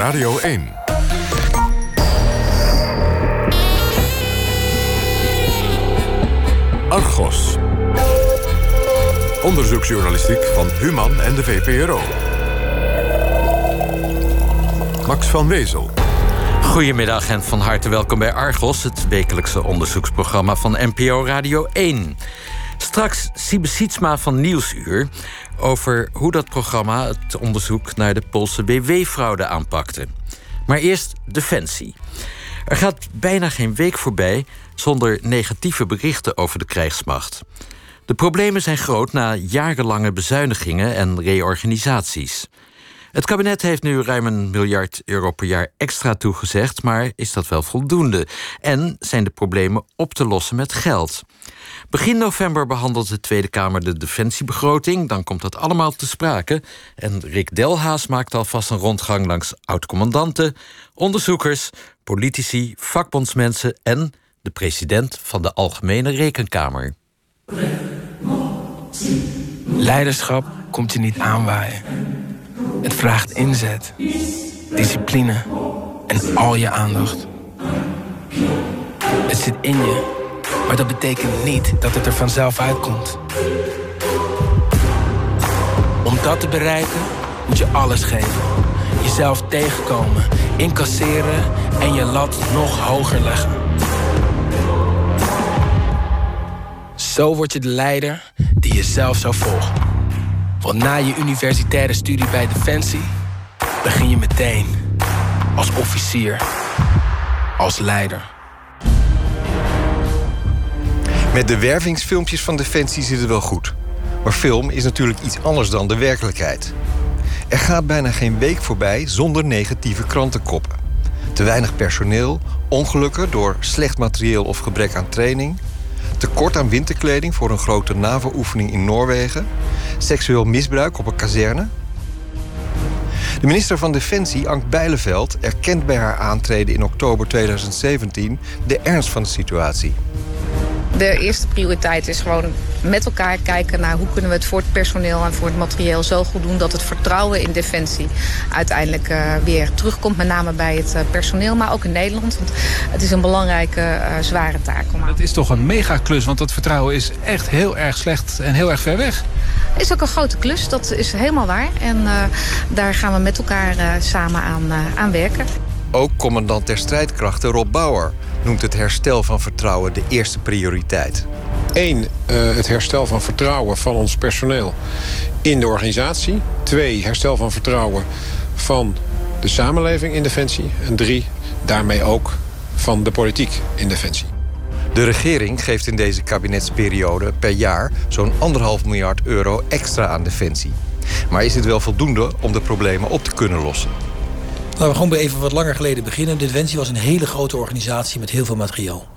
Radio 1. Argos. Onderzoeksjournalistiek van Human en de VPRO. Max van Wezel. Goedemiddag en van harte welkom bij Argos, het wekelijkse onderzoeksprogramma van NPO Radio 1. Straks Siebe Sietsma van Nieuwsuur over hoe dat programma het onderzoek naar de Poolse WW-fraude aanpakte. Maar eerst Defensie. Er gaat bijna geen week voorbij zonder negatieve berichten over de krijgsmacht. De problemen zijn groot na jarenlange bezuinigingen en reorganisaties. Het kabinet heeft nu ruim een miljard euro per jaar extra toegezegd, maar is dat wel voldoende? En zijn de problemen op te lossen met geld? Begin november behandelt de Tweede Kamer de defensiebegroting. Dan komt dat allemaal te sprake. En Rick Delhaas maakt alvast een rondgang langs oud-commandanten, onderzoekers, politici, vakbondsmensen en de president van de Algemene Rekenkamer. Leiderschap komt je niet aanwaaien. Het vraagt inzet, discipline en al je aandacht. Het zit in je maar dat betekent niet dat het er vanzelf uitkomt. Om dat te bereiken moet je alles geven. Jezelf tegenkomen, incasseren en je lat nog hoger leggen. Zo word je de leider die je zelf zou volgen. Want na je universitaire studie bij Defensie begin je meteen als officier, als leider. Met de wervingsfilmpjes van Defensie zit het wel goed. Maar film is natuurlijk iets anders dan de werkelijkheid. Er gaat bijna geen week voorbij zonder negatieve krantenkoppen. Te weinig personeel, ongelukken door slecht materieel of gebrek aan training... tekort aan winterkleding voor een grote NAVO-oefening in Noorwegen... seksueel misbruik op een kazerne... De minister van Defensie, Ank Bijleveld, erkent bij haar aantreden in oktober 2017 de ernst van de situatie. De eerste prioriteit is gewoon met elkaar kijken naar hoe kunnen we het voor het personeel en voor het materieel zo goed doen dat het vertrouwen in defensie uiteindelijk uh, weer terugkomt. Met name bij het uh, personeel, maar ook in Nederland. Want het is een belangrijke, uh, zware taak. Het is toch een megaklus, want dat vertrouwen is echt heel erg slecht en heel erg ver weg. Het is ook een grote klus, dat is helemaal waar. En daar gaan we met elkaar samen aan, aan werken. Ook commandant der strijdkrachten Rob Bauer noemt het herstel van vertrouwen de eerste prioriteit. Eén, uh, het herstel van vertrouwen van ons personeel in de organisatie. Twee, herstel van vertrouwen van de samenleving in Defensie. En drie, daarmee ook van de politiek in Defensie. De regering geeft in deze kabinetsperiode per jaar zo'n anderhalf miljard euro extra aan Defensie. Maar is dit wel voldoende om de problemen op te kunnen lossen? Laten we gewoon bij even wat langer geleden beginnen. Defensie was een hele grote organisatie met heel veel materiaal.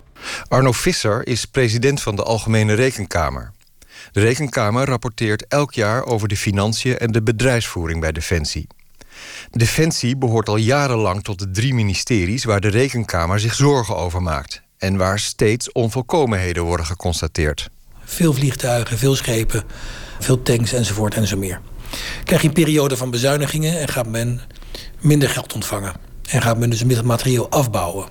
Arno Visser is president van de Algemene Rekenkamer. De Rekenkamer rapporteert elk jaar over de financiën en de bedrijfsvoering bij Defensie. Defensie behoort al jarenlang tot de drie ministeries waar de Rekenkamer zich zorgen over maakt en waar steeds onvolkomenheden worden geconstateerd. Veel vliegtuigen, veel schepen, veel tanks enzovoort en zo meer. Krijg je een periode van bezuinigingen en gaat men minder geld ontvangen. En gaat men dus het materieel afbouwen.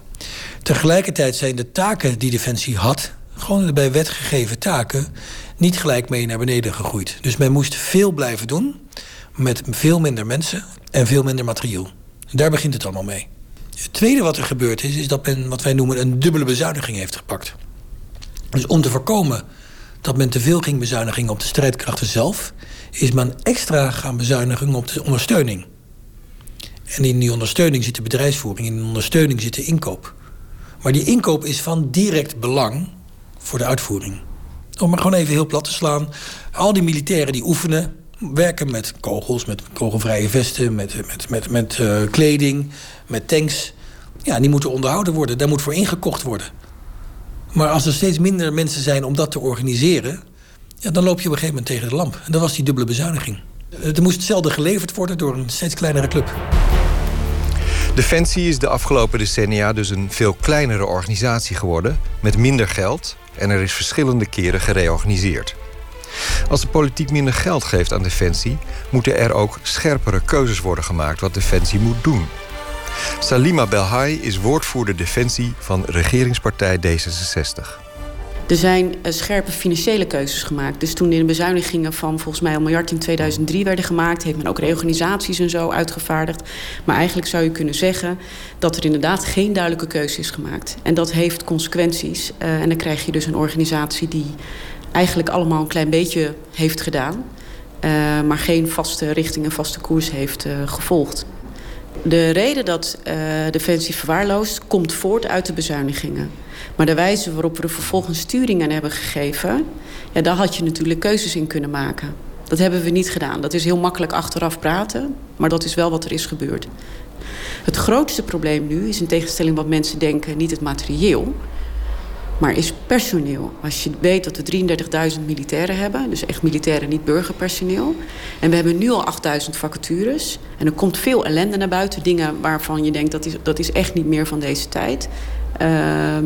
Tegelijkertijd zijn de taken die Defensie had, gewoon bij wet gegeven taken, niet gelijk mee naar beneden gegroeid. Dus men moest veel blijven doen met veel minder mensen en veel minder materieel. daar begint het allemaal mee. Het tweede wat er gebeurd is, is dat men wat wij noemen een dubbele bezuiniging heeft gepakt. Dus om te voorkomen dat men te veel ging bezuinigen op de strijdkrachten zelf, is men extra gaan bezuinigen op de ondersteuning. En in die ondersteuning zit de bedrijfsvoering, in de ondersteuning zit de inkoop. Maar die inkoop is van direct belang voor de uitvoering. Om maar gewoon even heel plat te slaan. Al die militairen die oefenen, werken met kogels, met kogelvrije vesten, met, met, met, met uh, kleding, met tanks. Ja, die moeten onderhouden worden. Daar moet voor ingekocht worden. Maar als er steeds minder mensen zijn om dat te organiseren, ja, dan loop je op een gegeven moment tegen de lamp. En dat was die dubbele bezuiniging. Er moest hetzelfde geleverd worden door een steeds kleinere club. Defensie is de afgelopen decennia dus een veel kleinere organisatie geworden, met minder geld en er is verschillende keren gereorganiseerd. Als de politiek minder geld geeft aan Defensie, moeten er ook scherpere keuzes worden gemaakt wat Defensie moet doen. Salima Belhai is woordvoerder Defensie van regeringspartij D66. Er zijn uh, scherpe financiële keuzes gemaakt. Dus toen de bezuinigingen van volgens mij een miljard in 2003 werden gemaakt, heeft men ook reorganisaties en zo uitgevaardigd. Maar eigenlijk zou je kunnen zeggen dat er inderdaad geen duidelijke keuze is gemaakt. En dat heeft consequenties. Uh, en dan krijg je dus een organisatie die eigenlijk allemaal een klein beetje heeft gedaan, uh, maar geen vaste richting en vaste koers heeft gevolgd. De reden dat Defensie verwaarloost komt voort uit de bezuinigingen. Maar de wijze waarop we er vervolgens sturing aan hebben gegeven... Ja, daar had je natuurlijk keuzes in kunnen maken. Dat hebben we niet gedaan. Dat is heel makkelijk achteraf praten, maar dat is wel wat er is gebeurd. Het grootste probleem nu is in tegenstelling wat mensen denken... niet het materieel, maar is personeel. Als je weet dat we 33.000 militairen hebben... dus echt militairen, niet burgerpersoneel... en we hebben nu al 8.000 vacatures... en er komt veel ellende naar buiten... dingen waarvan je denkt dat is, dat is echt niet meer van deze tijd... Uh,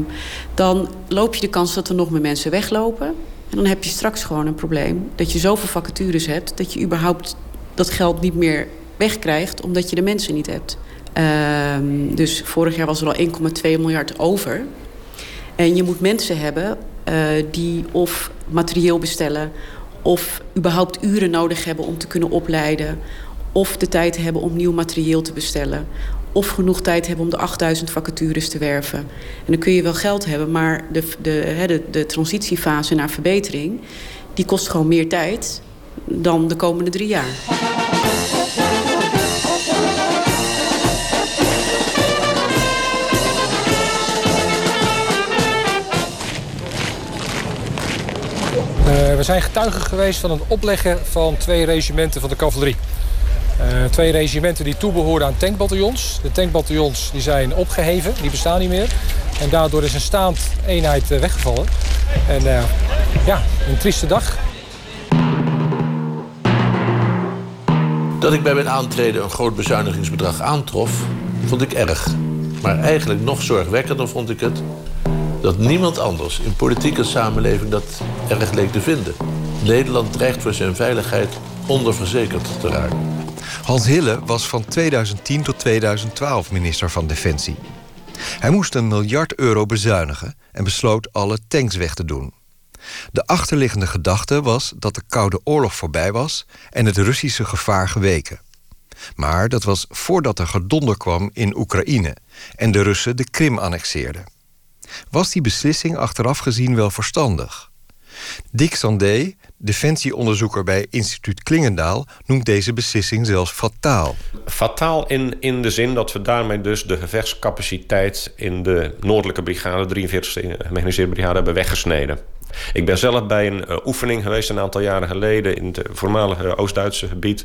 dan loop je de kans dat er nog meer mensen weglopen. En dan heb je straks gewoon een probleem. Dat je zoveel vacatures hebt dat je überhaupt dat geld niet meer wegkrijgt omdat je de mensen niet hebt. Uh, dus vorig jaar was er al 1,2 miljard over. En je moet mensen hebben uh, die of materieel bestellen of überhaupt uren nodig hebben om te kunnen opleiden of de tijd hebben om nieuw materieel te bestellen of genoeg tijd hebben om de 8000 vacatures te werven. En dan kun je wel geld hebben, maar de, de, de, de transitiefase naar verbetering... die kost gewoon meer tijd dan de komende drie jaar. Uh, we zijn getuigen geweest van het opleggen van twee regimenten van de cavalerie. Uh, twee regimenten die toebehoorden aan tankbataljons. De tankbataljons die zijn opgeheven, die bestaan niet meer. En daardoor is een staand eenheid uh, weggevallen. En uh, ja, een trieste dag. Dat ik bij mijn aantreden een groot bezuinigingsbedrag aantrof, vond ik erg. Maar eigenlijk nog zorgwekkender vond ik het dat niemand anders in politieke samenleving dat erg leek te vinden. Nederland dreigt voor zijn veiligheid onderverzekerd te raken. Hans Hille was van 2010 tot 2012 minister van Defensie. Hij moest een miljard euro bezuinigen en besloot alle tanks weg te doen. De achterliggende gedachte was dat de Koude Oorlog voorbij was en het Russische gevaar geweken. Maar dat was voordat er gedonder kwam in Oekraïne en de Russen de Krim annexeerden. Was die beslissing achteraf gezien wel verstandig? Dick Sandé, defensieonderzoeker bij instituut Klingendaal... noemt deze beslissing zelfs fataal. Fataal in, in de zin dat we daarmee dus de gevechtscapaciteit... in de noordelijke brigade, 43e mechaniseerde brigade, hebben weggesneden. Ik ben zelf bij een uh, oefening geweest een aantal jaren geleden... in het voormalige Oost-Duitse gebied...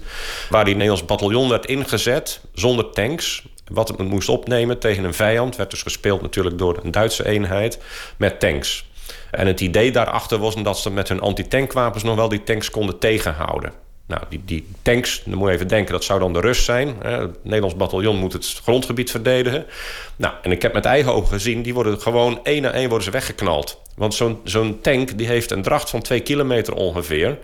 waar die Nederlands bataljon werd ingezet zonder tanks wat het moest opnemen tegen een vijand. Werd dus gespeeld natuurlijk door een Duitse eenheid met tanks. En het idee daarachter was dat ze met hun antitankwapens nog wel die tanks konden tegenhouden. Nou, die, die tanks, dan moet je even denken, dat zou dan de Rus zijn. Het Nederlands bataljon moet het grondgebied verdedigen. Nou, en ik heb met eigen ogen gezien, die worden gewoon één na één worden ze weggeknald. Want zo'n zo'n tank die heeft een dracht van twee kilometer ongeveer.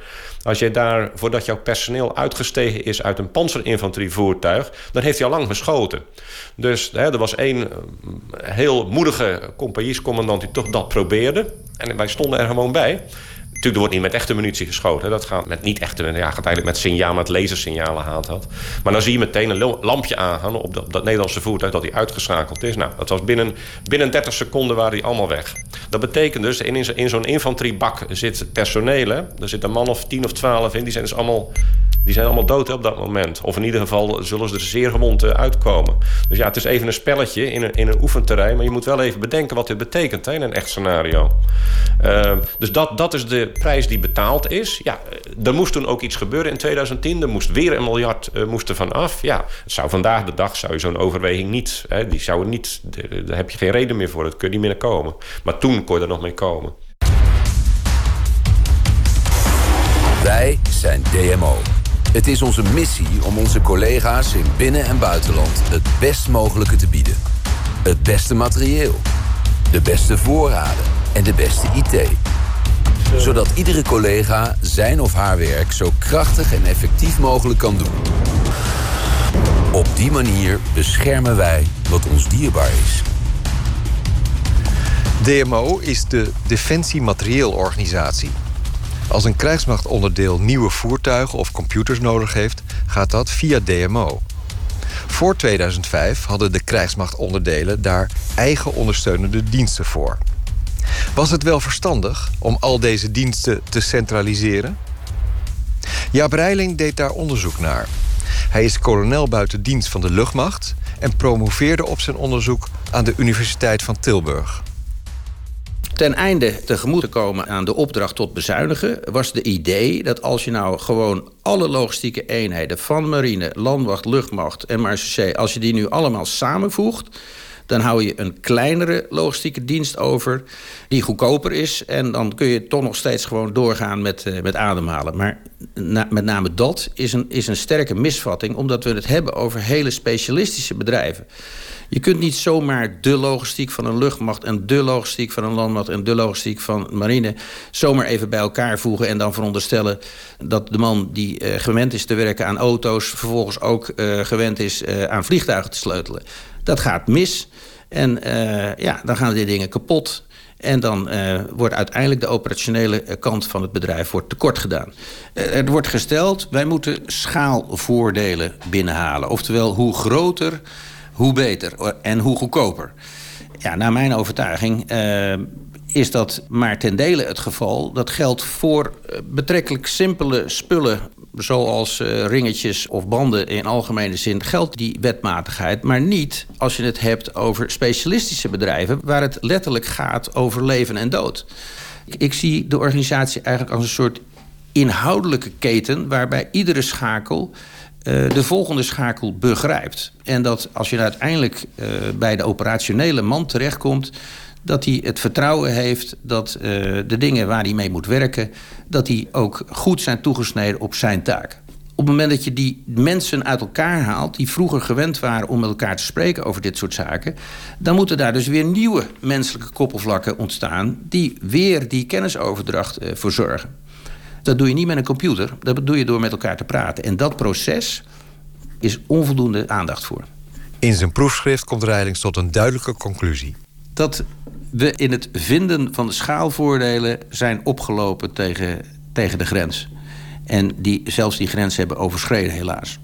Als je daar, voordat jouw personeel uitgestegen is uit een panzerinfanterievoertuig... dan heeft hij al lang geschoten. Dus hè, er was één eh, heel moedige compagniescommandant die toch dat probeerde. En wij stonden er gewoon bij. Natuurlijk, er wordt niet met echte munitie geschoten. Dat gaat met niet echte, ja, gaat eigenlijk met signaal, met lasersignalen aan had. Maar dan zie je meteen een lampje aangaan op, dat, op dat Nederlandse voertuig dat hij uitgeschakeld is. Nou, dat was binnen, binnen 30 seconden waren die allemaal weg. Dat betekent dus, in, in zo'n infanteriebak zit personeel. Er zit een man of 10 of 12 in. Die zijn dus allemaal die zijn allemaal dood op dat moment. Of in ieder geval zullen ze er zeer gewond eh, uitkomen. Dus ja, het is even een spelletje in een, in een oefenterrein. Maar je moet wel even bedenken wat dit betekent hè, in een echt scenario. Uh, dus dat, dat is de prijs die betaald is. Ja, eh, er moest toen ook iets gebeuren in 2010. Er moest weer een miljard uh, moest er van af. Ja, het zou vandaag de dag zou je zo'n overweging niet... Hè, die zou niet daar heb je geen reden meer voor. Dat kun je niet meer komen. Maar toen kon je er nog mee komen. Wij zijn DMO. Het is onze missie om onze collega's in binnen- en buitenland het best mogelijke te bieden. Het beste materieel, de beste voorraden en de beste IT. Zodat iedere collega zijn of haar werk zo krachtig en effectief mogelijk kan doen. Op die manier beschermen wij wat ons dierbaar is. DMO is de Defensie Materieelorganisatie. Als een krijgsmachtonderdeel nieuwe voertuigen of computers nodig heeft, gaat dat via DMO. Voor 2005 hadden de krijgsmachtonderdelen daar eigen ondersteunende diensten voor. Was het wel verstandig om al deze diensten te centraliseren? Jaap Reiling deed daar onderzoek naar. Hij is kolonel buiten dienst van de luchtmacht en promoveerde op zijn onderzoek aan de Universiteit van Tilburg. Ten einde tegemoet te komen aan de opdracht tot bezuinigen, was de idee dat als je nou gewoon alle logistieke eenheden van marine, landmacht, luchtmacht en marechaussee, als je die nu allemaal samenvoegt, dan hou je een kleinere logistieke dienst over die goedkoper is. En dan kun je toch nog steeds gewoon doorgaan met, uh, met ademhalen. Maar met name dat is een, is een sterke misvatting, omdat we het hebben over hele specialistische bedrijven. Je kunt niet zomaar de logistiek van een luchtmacht... en de logistiek van een landmacht en de logistiek van marine... zomaar even bij elkaar voegen en dan veronderstellen... dat de man die uh, gewend is te werken aan auto's... vervolgens ook uh, gewend is aan vliegtuigen te sleutelen. Dat gaat mis en ja, dan gaan die dingen kapot... En dan uh, wordt uiteindelijk de operationele kant van het bedrijf wordt tekort gedaan. Er wordt gesteld, wij moeten schaalvoordelen binnenhalen. Oftewel, hoe groter hoe beter en hoe goedkoper. Ja, naar mijn overtuiging is dat maar ten dele het geval. Dat geldt voor betrekkelijk simpele spullen zoals uh, ringetjes of banden in algemene zin, geldt die wetmatigheid. Maar niet als je het hebt over specialistische bedrijven... waar het letterlijk gaat over leven en dood. Ik, zie de organisatie eigenlijk als een soort inhoudelijke keten... waarbij iedere schakel uh, de volgende schakel begrijpt. En dat als je uiteindelijk uh, bij de operationele man terechtkomt... dat hij het vertrouwen heeft dat uh, de dingen waar hij mee moet werken... dat die ook goed zijn toegesneden op zijn taak. Op het moment dat je die mensen uit elkaar haalt... die vroeger gewend waren om met elkaar te spreken over dit soort zaken... dan moeten daar dus weer nieuwe menselijke koppelvlakken ontstaan... die weer die kennisoverdracht voor zorgen. Dat doe je niet met een computer. Dat doe je door met elkaar te praten. En dat proces is onvoldoende aandacht voor. In zijn proefschrift komt Reilings tot een duidelijke conclusie. Dat we in het vinden van de schaalvoordelen zijn opgelopen tegen, tegen de grens. En die zelfs die grens hebben overschreden, helaas.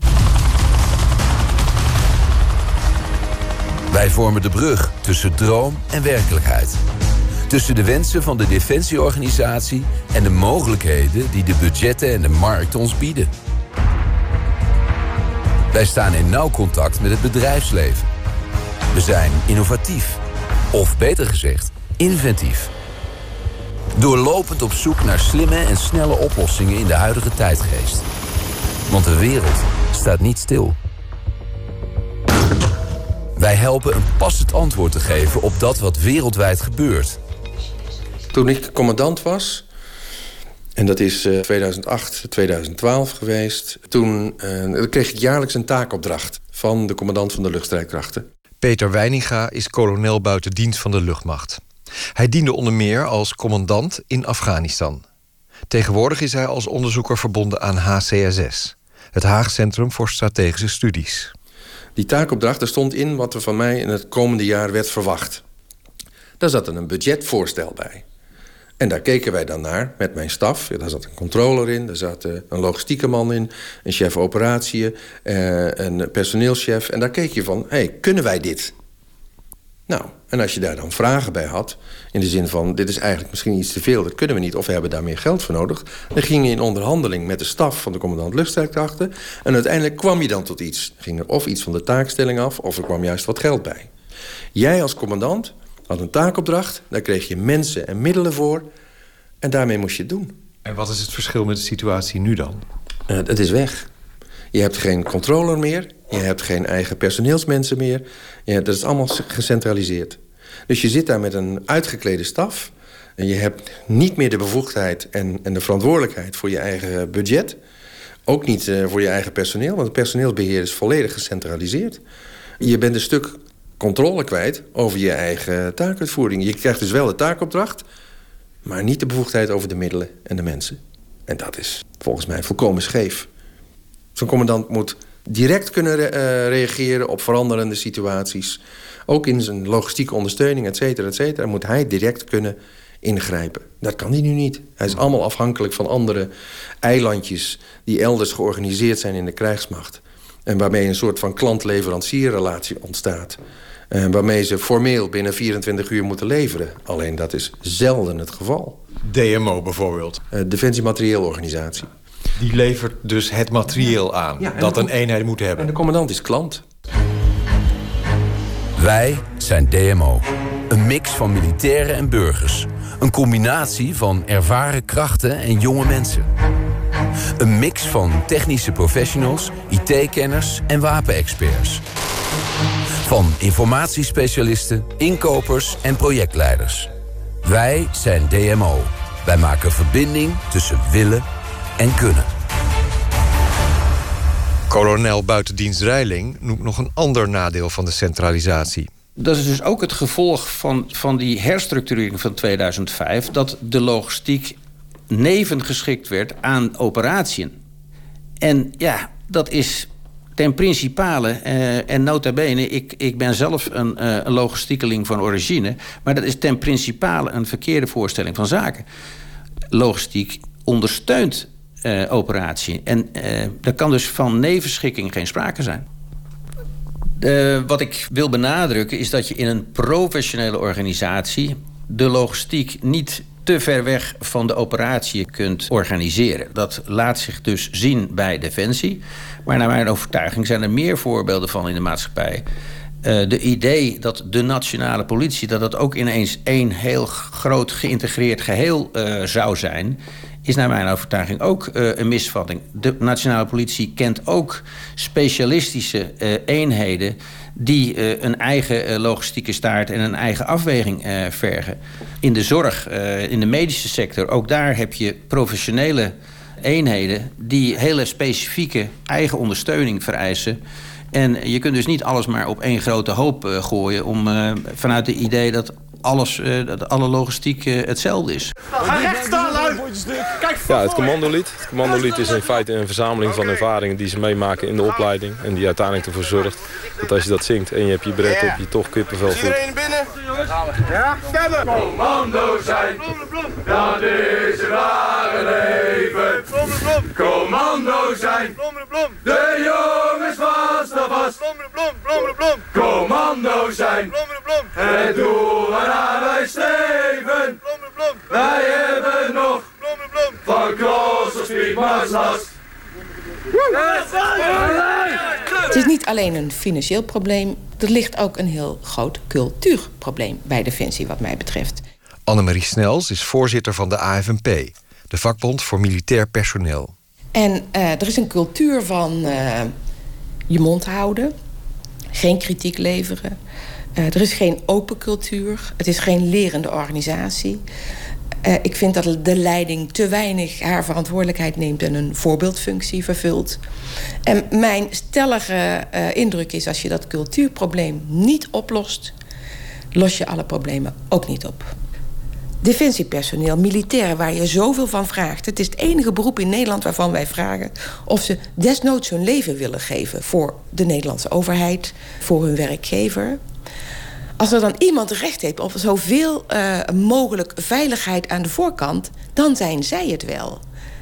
Wij vormen de brug tussen droom en werkelijkheid. Tussen de wensen van de defensieorganisatie en de mogelijkheden die de budgetten en de markt ons bieden. Wij staan in nauw contact met het bedrijfsleven. We zijn innovatief. Of beter gezegd, inventief. Doorlopend op zoek naar slimme en snelle oplossingen in de huidige tijdgeest. Want de wereld staat niet stil. Wij helpen een passend antwoord te geven op dat wat wereldwijd gebeurt. Toen ik commandant was, en dat is uh, 2008, 2012 geweest... toen uh, kreeg ik jaarlijks een taakopdracht van de commandant van de luchtstrijdkrachten. Peter Weininga is kolonel buiten dienst van de luchtmacht. Hij diende onder meer als commandant in Afghanistan. Tegenwoordig is hij als onderzoeker verbonden aan HCSS... het Haag Centrum voor Strategische Studies. Die taakopdracht, er stond in wat er van mij in het komende jaar werd verwacht. Daar zat een budgetvoorstel bij. En daar keken wij dan naar met mijn staf. Daar zat een controller in, daar zat uh, een logistieke man in... een chef operatie, uh, een personeelschef. En daar keek je van, hey, kunnen wij dit? Nou, en als je daar dan vragen bij had... in de zin van, dit is eigenlijk misschien iets te veel... dat kunnen we niet, of we hebben daar meer geld voor nodig... dan ging je in onderhandeling met de staf van de commandant luchtstrijdkrachten... en uiteindelijk kwam je dan tot iets. Ging er of iets van de taakstelling af... of er kwam juist wat geld bij. Jij als commandant had een taakopdracht, daar kreeg je mensen en middelen voor... en daarmee moest je het doen. En wat is het verschil met de situatie nu dan? Uh, het is weg. Je hebt geen controller meer, je hebt geen eigen personeelsmensen meer. Ja, dat is allemaal gecentraliseerd. Dus je zit daar met een uitgeklede staf... en je hebt niet meer de bevoegdheid en, en de verantwoordelijkheid voor je eigen budget... Ook niet uh, voor je eigen personeel, want het personeelsbeheer is volledig gecentraliseerd. Je bent een stuk controle kwijt over je eigen taakuitvoering. Je krijgt dus wel de taakopdracht, maar niet de bevoegdheid over de middelen en de mensen. En dat is volgens mij volkomen scheef. Zo'n commandant moet direct kunnen eh, reageren op veranderende situaties. Ook in zijn logistieke ondersteuning, et cetera, et cetera, moet hij direct kunnen ingrijpen. Dat kan hij nu niet. Hij is allemaal afhankelijk van andere eilandjes die elders georganiseerd zijn in de krijgsmacht. En waarmee een soort van klant-leverancierrelatie ontstaat. En eh, waarmee ze formeel binnen 24 uur moeten leveren. Alleen dat is zelden het geval. DMO bijvoorbeeld? Uh, Defensie Materieelorganisatie. Die levert dus het materieel aan dat een eenheid moet hebben. En de commandant is klant. Wij zijn DMO. Een mix van militairen en burgers. Een combinatie van ervaren krachten en jonge mensen. Een mix van technische professionals, IT-kenners en wapenexperts. Van informatiespecialisten, inkopers en projectleiders. Wij zijn DMO. Wij maken verbinding tussen willen en kunnen. Kolonel buitendienst Reiling noemt nog een ander nadeel van de centralisatie. Dat is dus ook het gevolg van, van die herstructurering van 2005... dat de logistiek nevengeschikt werd aan operatieën. En ja, dat is ten principale, uh, en nota bene... Ik, ik ben zelf een, uh, een logistiekeling van origine... maar dat is ten principale een verkeerde voorstelling van zaken. Logistiek ondersteunt uh, operatie. En er kan dus van nevenschikking geen sprake zijn. wat ik wil benadrukken is dat je in een professionele organisatie... de logistiek niet te ver weg van de operatie kunt organiseren. Dat laat zich dus zien bij Defensie. Maar naar mijn overtuiging zijn er meer voorbeelden van in de maatschappij. Uh, de idee dat de nationale politie... dat dat ook ineens één heel groot geïntegreerd geheel uh, zou zijn... is naar mijn overtuiging ook uh, een misvatting. De nationale politie kent ook specialistische eenheden die uh, een eigen uh, logistieke staart en een eigen afweging uh, vergen. In de zorg, in de medische sector, ook daar heb je professionele eenheden die hele specifieke eigen ondersteuning vereisen. En je kunt dus niet alles maar op één grote hoop gooien om vanuit het idee dat alles, uh, dat alle logistiek uh, hetzelfde is. Ga recht staan, lui! Kijk, ja, het commandolied. Het commandolied is in feite een verzameling van ervaringen die ze meemaken in de opleiding. En die uiteindelijk ervoor zorgt dat als je dat zingt en je hebt je bret op, je toch kippenvel voelt. Iedereen binnen? Ja, stemmen! Commando zijn, dat is het ware leven. Commando zijn, de jongens van Stavas. Commando zijn, het doel. Wij hebben nog van of last. Het is niet alleen een financieel probleem, er ligt ook een heel groot cultuurprobleem bij Defensie, wat mij betreft. Annemarie Snels is voorzitter van de AFNP, de vakbond voor militair personeel. En uh, er is een cultuur van uh, je mond houden, geen kritiek leveren. Uh, er is geen open cultuur, het is geen lerende organisatie. Uh, ik vind dat de leiding te weinig haar verantwoordelijkheid neemt en een voorbeeldfunctie vervult. En mijn stellige uh, indruk is: als je dat cultuurprobleem niet oplost, los je alle problemen ook niet op. Defensiepersoneel, militairen waar je zoveel van vraagt. Het is het enige beroep in Nederland waarvan wij vragen of ze desnoods hun leven willen geven voor de Nederlandse overheid, voor hun werkgever. Als er dan iemand recht heeft op zoveel uh, mogelijk veiligheid aan de voorkant, dan zijn zij het wel.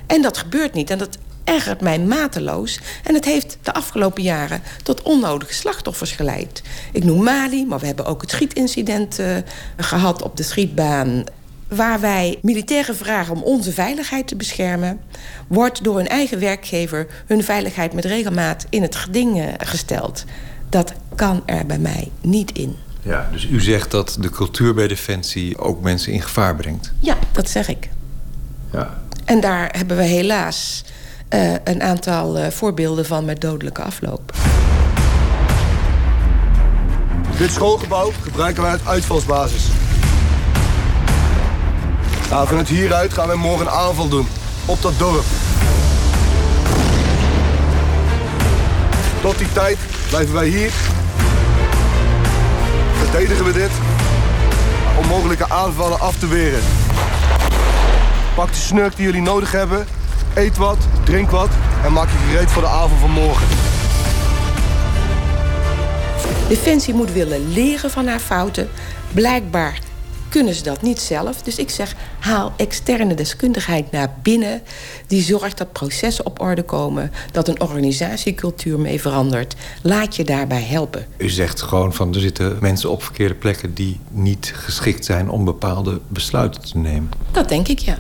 En dat gebeurt niet. En dat ergert mij mateloos. En het heeft de afgelopen jaren tot onnodige slachtoffers geleid. Ik noem Mali, maar we hebben ook het schietincident uh, gehad op de schietbaan. Waar wij militairen vragen om onze veiligheid te beschermen, wordt door hun eigen werkgever hun veiligheid met regelmaat in het geding gesteld. Dat kan er bij mij niet in. Ja, dus u zegt dat de cultuur bij Defensie ook mensen in gevaar brengt? Ja, dat zeg ik. Ja. En daar hebben we helaas uh, een aantal uh, voorbeelden van met dodelijke afloop. Dit schoolgebouw gebruiken wij als uitvalsbasis. Nou, vanuit hieruit gaan we morgen een aanval doen. Op dat dorp. Tot die tijd blijven wij hier verdedigen we dit om mogelijke aanvallen af te weren. Pak de snurk die jullie nodig hebben, eet wat, drink wat en maak je gereed voor de avond van morgen. Defensie moet willen leren van haar fouten. Blijkbaar kunnen ze dat niet zelf. Dus ik zeg, haal externe deskundigheid naar binnen... die zorgt dat processen op orde komen... dat een organisatiecultuur mee verandert. Laat je daarbij helpen. U zegt gewoon van er zitten mensen op verkeerde plekken... die niet geschikt zijn om bepaalde besluiten te nemen. Dat denk ik, ja.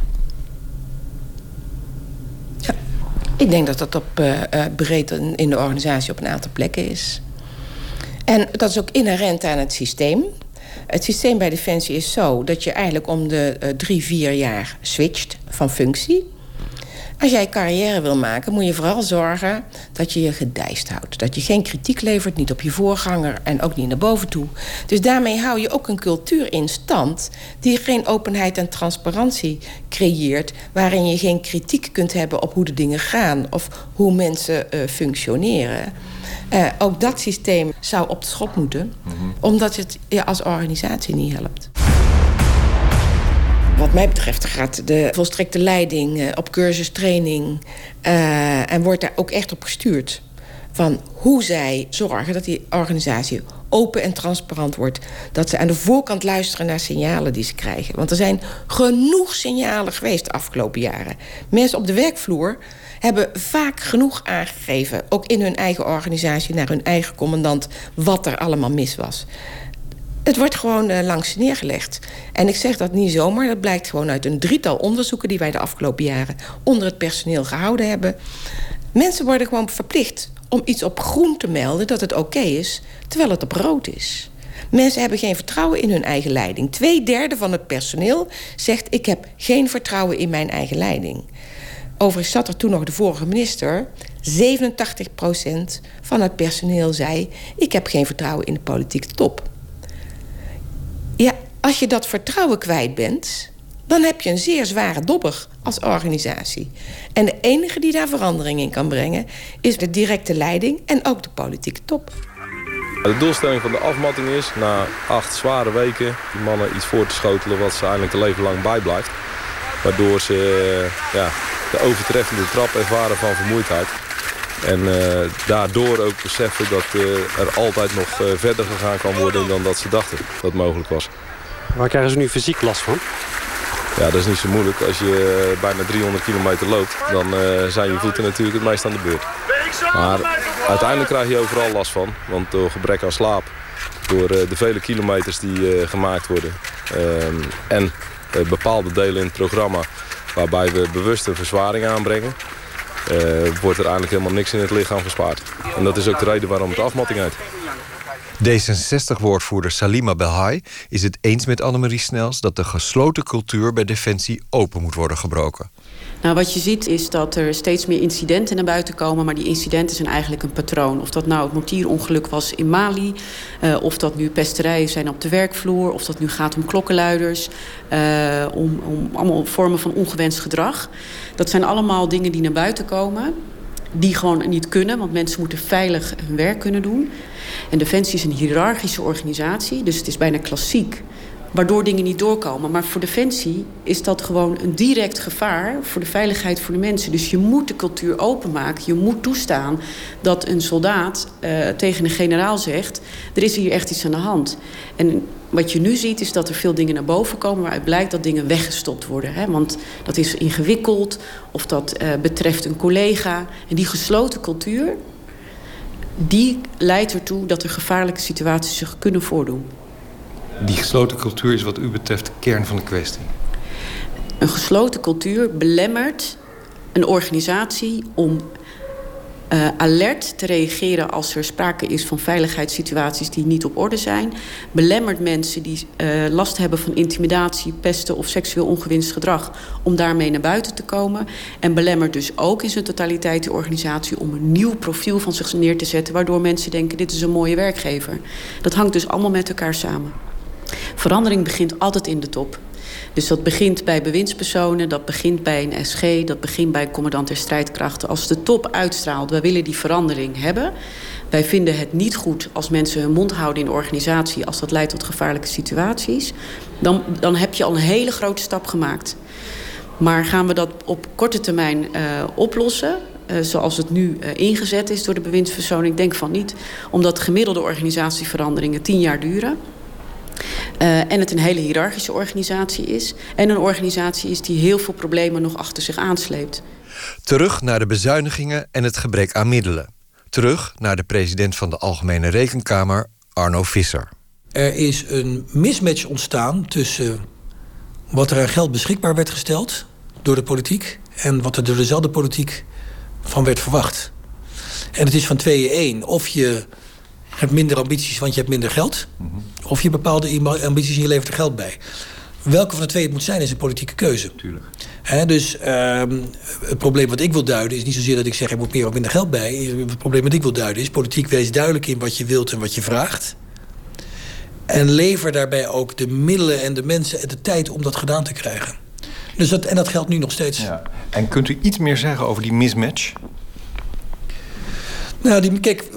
ja. Ik denk dat dat op uh, breed in de organisatie op een aantal plekken is. En dat is ook inherent aan het systeem. Het systeem bij Defensie is zo dat je eigenlijk om de uh, drie, vier jaar switcht van functie. Als jij carrière wil maken, moet je vooral zorgen dat je je gedijst houdt. Dat je geen kritiek levert, niet op je voorganger en ook niet naar boven toe. Dus daarmee hou je ook een cultuur in stand die geen openheid en transparantie creëert, waarin je geen kritiek kunt hebben op hoe de dingen gaan of hoe mensen uh, functioneren. Uh, ook dat systeem zou op de schop moeten, mm -hmm. omdat het je als organisatie niet helpt. Wat mij betreft gaat de volstrekte leiding uh, op cursus, training uh, en wordt daar ook echt op gestuurd. Van hoe zij zorgen dat die organisatie open en transparant wordt. Dat ze aan de voorkant luisteren naar signalen die ze krijgen. Want er zijn genoeg signalen geweest de afgelopen jaren. Mensen op de werkvloer hebben vaak genoeg aangegeven, ook in hun eigen organisatie, naar hun eigen commandant, wat er allemaal mis was. Het wordt gewoon uh, langs neergelegd. En ik zeg dat niet zomaar, dat blijkt gewoon uit een drietal onderzoeken die wij de afgelopen jaren onder het personeel gehouden hebben. Mensen worden gewoon verplicht om iets op groen te melden dat het oké is, terwijl het op rood is. Mensen hebben geen vertrouwen in hun eigen leiding. Tweederde van het personeel zegt: Ik heb geen vertrouwen in mijn eigen leiding. Overigens zat er toen nog de vorige minister. 87% van het personeel zei: Ik heb geen vertrouwen in de politieke top. Ja, als je dat vertrouwen kwijt bent, dan heb je een zeer zware dobber als organisatie. En de enige die daar verandering in kan brengen, is de directe leiding en ook de politieke top. De doelstelling van de afmatting is na acht zware weken die mannen iets voor te schotelen wat ze eigenlijk een leven lang bijblijft. Waardoor ze ja, de overtreffende trap ervaren van vermoeidheid. En uh, daardoor ook beseffen dat uh, er altijd nog uh, verder gegaan kan worden dan dat ze dachten dat mogelijk was. Waar krijgen ze nu fysiek last van? Ja, dat is niet zo moeilijk. Als je bijna 300 kilometer loopt, dan zijn je voeten natuurlijk het meest aan de beurt. Maar uiteindelijk krijg je overal last van. Want door gebrek aan slaap, door de vele kilometers die gemaakt worden... ehm, en bepaalde delen in het programma waarbij we bewust een verzwaring aanbrengen... Uh, wordt er eigenlijk helemaal niks in het lichaam gespaard. En dat is ook de reden waarom het afmatting heet. D66-woordvoerder Salima Belhai is het eens met Annemarie Snels... dat de gesloten cultuur bij Defensie open moet worden gebroken. Nou, wat je ziet is dat er steeds meer incidenten naar buiten komen... maar die incidenten zijn eigenlijk een patroon. Of dat nou het mortierongeluk was in Mali... Uh, of dat nu pesterijen zijn op de werkvloer... of dat nu gaat om klokkenluiders... Uh, om, om allemaal vormen van ongewenst gedrag. Dat zijn allemaal dingen die naar buiten komen... die gewoon niet kunnen, want mensen moeten veilig hun werk kunnen doen. En Defensie is een hiërarchische organisatie, dus het is bijna klassiek waardoor dingen niet doorkomen. Maar voor Defensie is dat gewoon een direct gevaar voor de veiligheid voor de mensen. Dus je moet de cultuur openmaken. Je moet toestaan dat een soldaat uh, tegen een generaal zegt... er is hier echt iets aan de hand. En wat je nu ziet is dat er veel dingen naar boven komen... waaruit blijkt dat dingen weggestopt worden. Hè? Want dat is ingewikkeld of dat uh, betreft een collega. En die gesloten cultuur... die leidt ertoe dat er gevaarlijke situaties zich kunnen voordoen. Die gesloten cultuur is wat u betreft de kern van de kwestie. Een gesloten cultuur belemmert een organisatie om uh, alert te reageren als er sprake is van veiligheidssituaties die niet op orde zijn. Belemmert mensen die uh, last hebben van intimidatie, pesten of seksueel ongewinst gedrag om daarmee naar buiten te komen. En belemmert dus ook in zijn totaliteit de organisatie om een nieuw profiel van zich neer te zetten, waardoor mensen denken: dit is een mooie werkgever. Dat hangt dus allemaal met elkaar samen. Verandering begint altijd in de top. Dus dat begint bij bewindspersonen, dat begint bij een SG... dat begint bij een commandant der strijdkrachten. Als de top uitstraalt, wij willen die verandering hebben... wij vinden het niet goed als mensen hun mond houden in de organisatie... als dat leidt tot gevaarlijke situaties... dan, dan heb je al een hele grote stap gemaakt. Maar gaan we dat op korte termijn uh, oplossen... uh, zoals het nu uh, ingezet is door de bewindspersoon? Ik denk van niet, omdat gemiddelde organisatieveranderingen tien jaar duren. Uh, en het een hele hiërarchische organisatie is. En een organisatie is die heel veel problemen nog achter zich aansleept. Terug naar de bezuinigingen en het gebrek aan middelen. Terug naar de president van de Algemene Rekenkamer, Arno Visser. Er is een mismatch ontstaan tussen wat er aan geld beschikbaar werd gesteld door de politiek en wat er door dezelfde politiek van werd verwacht. En het is van tweeën één. Of je hebt minder ambities, want je hebt minder geld. Of je bepaalde ambities en je levert er geld bij. Welke van de twee het moet zijn, is een politieke keuze. Tuurlijk. He, dus um, het probleem wat ik wil duiden is niet zozeer dat ik zeg er moet meer of minder geld bij. Het probleem wat ik wil duiden is politiek wees duidelijk in wat je wilt en wat je vraagt. En lever daarbij ook de middelen en de mensen en de tijd om dat gedaan te krijgen. Dus dat, en dat geldt nu nog steeds. Ja. En kunt u iets meer zeggen over die mismatch? Nou, die, kijk,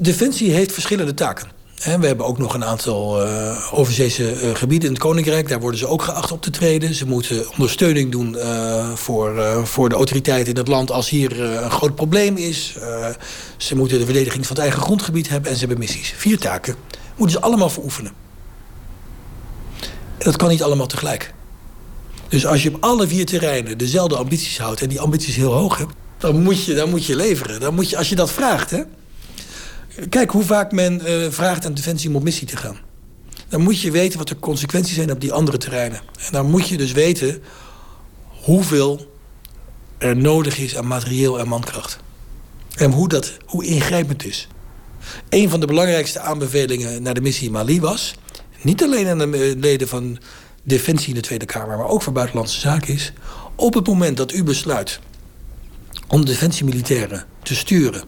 Defensie heeft verschillende taken. we hebben ook nog een aantal uh, overzeese uh, gebieden in het Koninkrijk. Daar worden ze ook geacht op te treden. Ze moeten ondersteuning doen uh, voor, voor de autoriteiten in het land als hier een groot probleem is. ze moeten de verdediging van het eigen grondgebied hebben en ze hebben missies. Vier taken moeten ze allemaal veroefenen. En dat kan niet allemaal tegelijk. Dus als je op alle vier terreinen dezelfde ambities houdt en die ambities heel hoog hebt, dan moet je, dan moet je leveren. Dan moet je, als je dat vraagt, hè. Kijk hoe vaak men uh, vraagt aan Defensie om op missie te gaan. Dan moet je weten wat de consequenties zijn op die andere terreinen. En dan moet je dus weten hoeveel er nodig is aan materieel en mankracht. En hoe, dat, hoe ingrijpend is. Een van de belangrijkste aanbevelingen naar de missie Mali was... niet alleen aan de leden van Defensie in de Tweede Kamer... maar ook voor Buitenlandse Zaken is... op het moment dat u besluit om de defensiemilitairen te sturen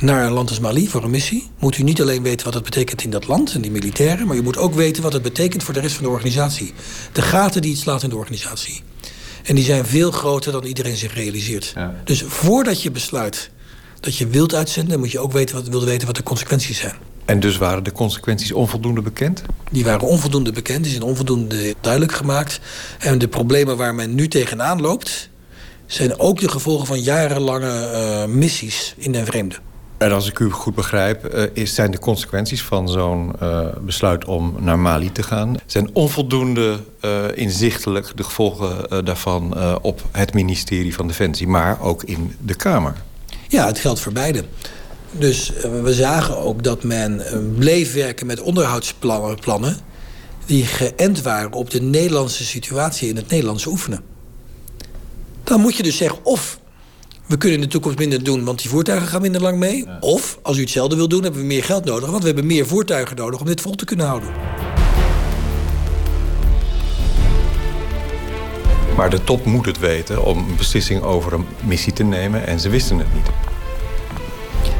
naar een land als Mali voor een missie... moet u niet alleen weten wat het betekent in dat land en die militairen... maar je moet ook weten wat het betekent voor de rest van de organisatie. De gaten die het slaat in de organisatie. En die zijn veel groter dan iedereen zich realiseert. Ja. Dus voordat je besluit dat je wilt uitzenden... moet je ook weten wat, wilde weten wat de consequenties zijn. En dus waren de consequenties onvoldoende bekend? Die waren onvoldoende bekend, die zijn onvoldoende duidelijk gemaakt. En de problemen waar men nu tegenaan loopt... zijn ook de gevolgen van jarenlange uh, missies in den vreemde. En als ik u goed begrijp, uh, is, zijn de consequenties van zo'n uh, besluit om naar Mali te gaan... zijn onvoldoende uh, inzichtelijk de gevolgen daarvan op het ministerie van Defensie... maar ook in de Kamer. Ja, het geldt voor beide. Dus we zagen ook dat men bleef werken met onderhoudsplannen... Plannen, die geënt waren op de Nederlandse situatie in het Nederlands oefenen. Dan moet je dus zeggen, of we kunnen in de toekomst minder doen, want die voertuigen gaan minder lang mee. Ja. Of, als u hetzelfde wil doen, hebben we meer geld nodig... want we hebben meer voertuigen nodig om dit vol te kunnen houden. Maar de top moet het weten om een beslissing over een missie te nemen... en ze wisten het niet.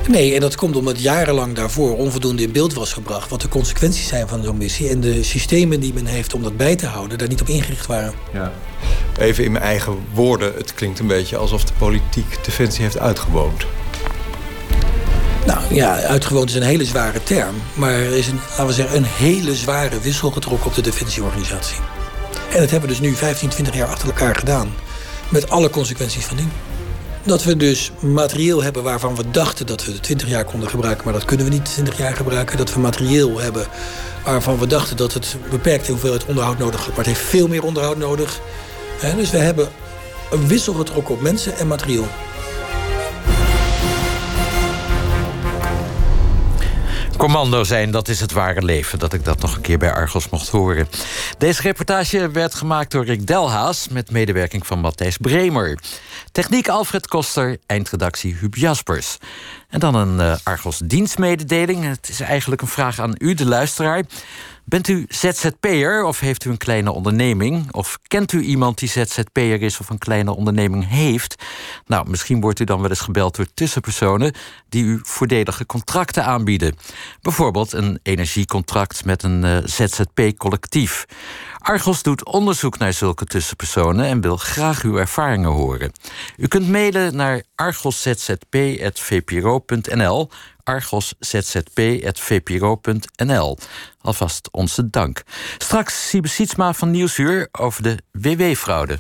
Nee, en dat komt omdat jarenlang daarvoor onvoldoende in beeld was gebracht... wat de consequenties zijn van zo'n missie... en de systemen die men heeft om dat bij te houden... daar niet op ingericht waren. Ja. Even in mijn eigen woorden, het klinkt een beetje alsof de politiek Defensie heeft uitgewoond. Nou ja, uitgewoond is een hele zware term. Maar er is een, laten we zeggen, een hele zware wissel getrokken op de defensieorganisatie. En dat hebben we dus nu 15, 20 jaar achter elkaar gedaan. Met alle consequenties van dien. Dat we dus materieel hebben waarvan we dachten dat we het 20 jaar konden gebruiken, maar dat kunnen we niet 20 jaar gebruiken. Dat we materieel hebben waarvan we dachten dat het beperkte hoeveelheid onderhoud nodig had, maar het heeft veel meer onderhoud nodig. dus we hebben een wissel getrokken op mensen en materieel. Commando zijn, dat is het ware leven. Dat ik dat nog een keer bij Argos mocht horen. Deze reportage werd gemaakt door Rick Delhaas... met medewerking van Matthijs Bremer. Techniek Alfred Koster, eindredactie Huub Jaspers. En dan een uh, Argos dienstmededeling. Het is eigenlijk een vraag aan u, de luisteraar. Bent u ZZP'er of heeft u een kleine onderneming? Of kent u iemand die ZZP'er is of een kleine onderneming heeft? Nou, misschien wordt u dan wel eens gebeld door tussenpersonen die u voordelige contracten aanbieden. Bijvoorbeeld een energiecontract met een uh, ZZP-collectief. Argos doet onderzoek naar zulke tussenpersonen en wil graag uw ervaringen horen. U kunt mailen naar argoszzp.vpro.nl argoszzp.vpro.nl. Alvast onze dank. Straks Siebe Sietsma van Nieuwsuur over de WW-fraude.